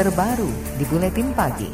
terbaru di Buletin Pagi.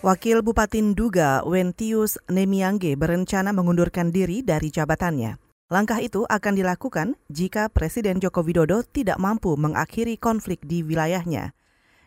Wakil Bupati Nduga Wentius Nemiangge berencana mengundurkan diri dari jabatannya. Langkah itu akan dilakukan jika Presiden Joko Widodo tidak mampu mengakhiri konflik di wilayahnya.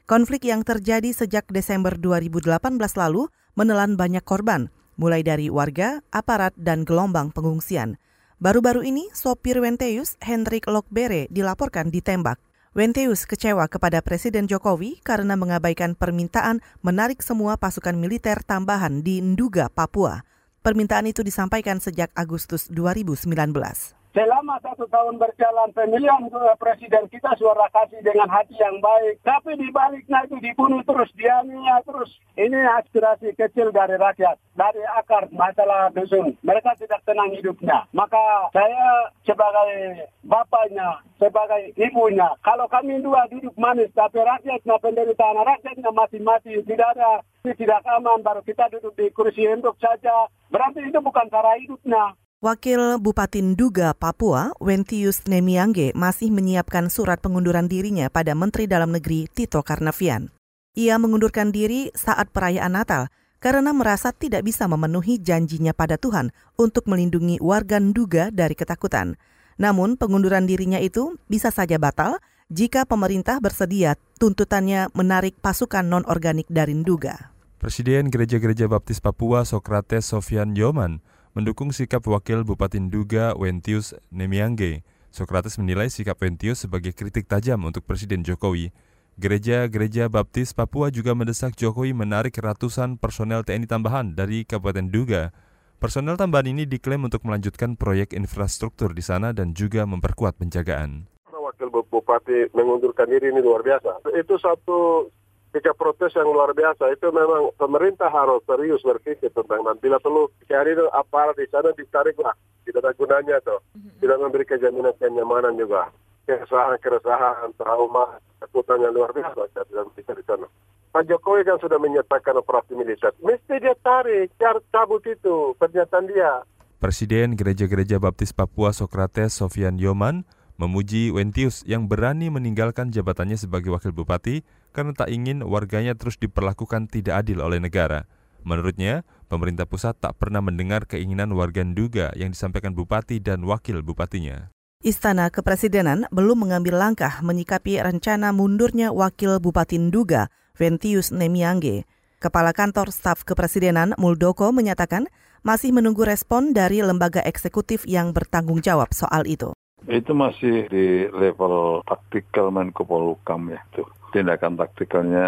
Konflik yang terjadi sejak Desember 2018 lalu menelan banyak korban, mulai dari warga, aparat, dan gelombang pengungsian. Baru-baru ini, sopir Wenteus, Hendrik Lokbere, dilaporkan ditembak. Wenteus kecewa kepada Presiden Jokowi karena mengabaikan permintaan menarik semua pasukan militer tambahan di Nduga, Papua. Permintaan itu disampaikan sejak Agustus 2019. Selama satu tahun berjalan pemilihan presiden kita suara kasih dengan hati yang baik. Tapi di baliknya itu dibunuh terus, dianiaya terus. Ini aspirasi kecil dari rakyat, dari akar masalah dusun. Mereka tidak tenang hidupnya. Maka saya sebagai bapaknya, sebagai ibunya, kalau kami dua duduk manis, tapi rakyatnya penderitaan rakyatnya mati-mati, tidak ada, tidak aman, baru kita duduk di kursi endok saja. Berarti itu bukan cara hidupnya. Wakil Bupati Nduga, Papua, Wentius Nemiangge masih menyiapkan surat pengunduran dirinya pada Menteri Dalam Negeri Tito Karnavian. Ia mengundurkan diri saat perayaan Natal karena merasa tidak bisa memenuhi janjinya pada Tuhan untuk melindungi warga Nduga dari ketakutan. Namun pengunduran dirinya itu bisa saja batal jika pemerintah bersedia tuntutannya menarik pasukan non-organik dari Nduga. Presiden Gereja-Gereja Baptis Papua Sokrates Sofian Yoman mendukung sikap Wakil Bupati Nduga Wentius Nemiangge. Sokrates menilai sikap Wentius sebagai kritik tajam untuk Presiden Jokowi. Gereja-gereja Baptis Papua juga mendesak Jokowi menarik ratusan personel TNI tambahan dari Kabupaten Duga. Personel tambahan ini diklaim untuk melanjutkan proyek infrastruktur di sana dan juga memperkuat penjagaan. Wakil Bupati mengundurkan diri ini luar biasa. Itu satu sikap protes yang luar biasa. Itu memang pemerintah harus serius berpikir tentang dan bila perlu cari itu aparat di sana ditariklah tidak ada gunanya tuh. Mm-hmm. tidak memberi kejaminan kenyamanan juga. Keresahan keresahan trauma ketakutan yang luar biasa dalam bisa di sana. Pak Jokowi kan sudah menyatakan operasi militer. Mesti dia tarik cabut itu pernyataan dia. Presiden Gereja-Gereja Baptis Papua Sokrates Sofian Yoman memuji Wentius yang berani meninggalkan jabatannya sebagai wakil bupati karena tak ingin warganya terus diperlakukan tidak adil oleh negara. Menurutnya, pemerintah pusat tak pernah mendengar keinginan warga Nduga yang disampaikan bupati dan wakil bupatinya. Istana Kepresidenan belum mengambil langkah menyikapi rencana mundurnya wakil Bupati Nduga, Ventius Nemiangge. Kepala Kantor Staf Kepresidenan Muldoko menyatakan masih menunggu respon dari lembaga eksekutif yang bertanggung jawab soal itu. Itu masih di level taktikal Menko Polhukam ya tuh tindakan taktikalnya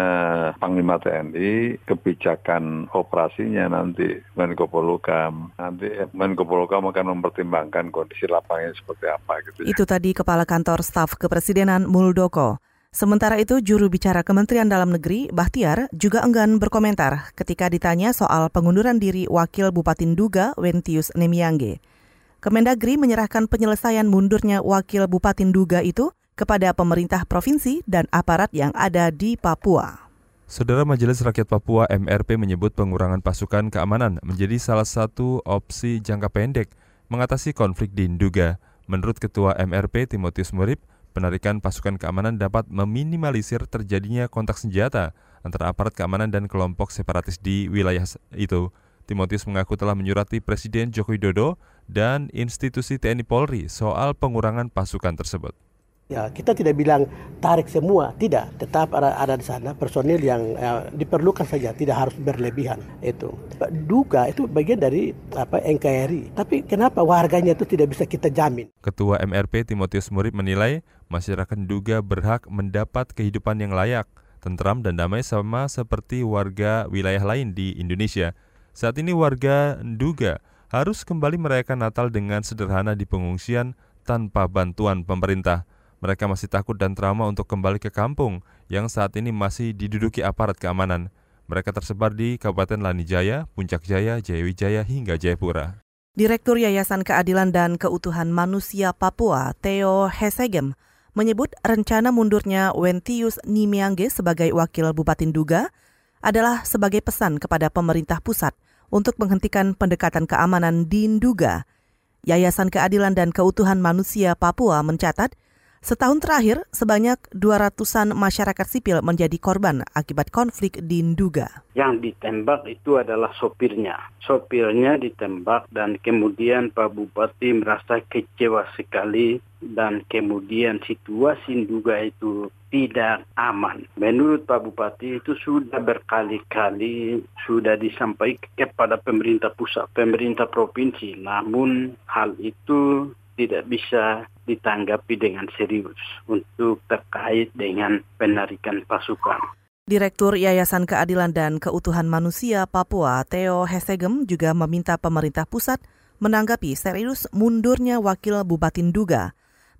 Panglima TNI, kebijakan operasinya nanti Menko Polhukam. Nanti Menko Polhukam akan mempertimbangkan kondisi lapangannya seperti apa gitu. Ya. Itu tadi Kepala Kantor Staf Kepresidenan Muldoko. Sementara itu, juru bicara Kementerian Dalam Negeri, Bahtiar, juga enggan berkomentar ketika ditanya soal pengunduran diri Wakil Bupati Nduga, Wentius Nemiangge. Kemendagri menyerahkan penyelesaian mundurnya Wakil Bupati Nduga itu kepada pemerintah provinsi dan aparat yang ada di Papua. Saudara Majelis Rakyat Papua MRP menyebut pengurangan pasukan keamanan menjadi salah satu opsi jangka pendek mengatasi konflik di Nduga. Menurut Ketua MRP Timotius Murib, penarikan pasukan keamanan dapat meminimalisir terjadinya kontak senjata antara aparat keamanan dan kelompok separatis di wilayah itu. Timotius mengaku telah menyurati Presiden Joko Widodo dan institusi TNI Polri soal pengurangan pasukan tersebut. Ya, kita tidak bilang tarik semua, tidak. Tetap ada, ada di sana personil yang ya, diperlukan saja, tidak harus berlebihan. Itu duga itu bagian dari apa NKRI. Tapi kenapa warganya itu tidak bisa kita jamin? Ketua MRP Timotius Murid menilai masyarakat duga berhak mendapat kehidupan yang layak, tentram dan damai sama seperti warga wilayah lain di Indonesia. Saat ini warga Nduga harus kembali merayakan Natal dengan sederhana di pengungsian tanpa bantuan pemerintah. Mereka masih takut dan trauma untuk kembali ke kampung yang saat ini masih diduduki aparat keamanan. Mereka tersebar di Kabupaten Lanijaya, Puncak Jaya, Jayawijaya, hingga Jayapura. Direktur Yayasan Keadilan dan Keutuhan Manusia Papua, Theo Hesegem, menyebut rencana mundurnya Wentius Nimiangge sebagai wakil Bupati Nduga adalah sebagai pesan kepada pemerintah pusat untuk menghentikan pendekatan keamanan di Nduga. Yayasan Keadilan dan Keutuhan Manusia Papua mencatat Setahun terakhir, sebanyak 200-an masyarakat sipil menjadi korban akibat konflik di Nduga. Yang ditembak itu adalah sopirnya. Sopirnya ditembak dan kemudian Pak Bupati merasa kecewa sekali dan kemudian situasi Nduga itu tidak aman. Menurut Pak Bupati itu sudah berkali-kali sudah disampaikan kepada pemerintah pusat, pemerintah provinsi. Namun hal itu tidak bisa ditanggapi dengan serius untuk terkait dengan penarikan pasukan. Direktur Yayasan Keadilan dan Keutuhan Manusia Papua, Theo Hesegem, juga meminta pemerintah pusat menanggapi serius mundurnya Wakil Bupati Duga.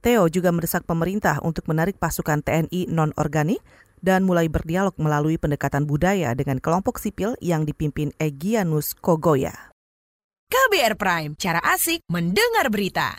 Theo juga mendesak pemerintah untuk menarik pasukan TNI non-organik dan mulai berdialog melalui pendekatan budaya dengan kelompok sipil yang dipimpin Egyanus Kogoya. KBR Prime, cara asik mendengar berita.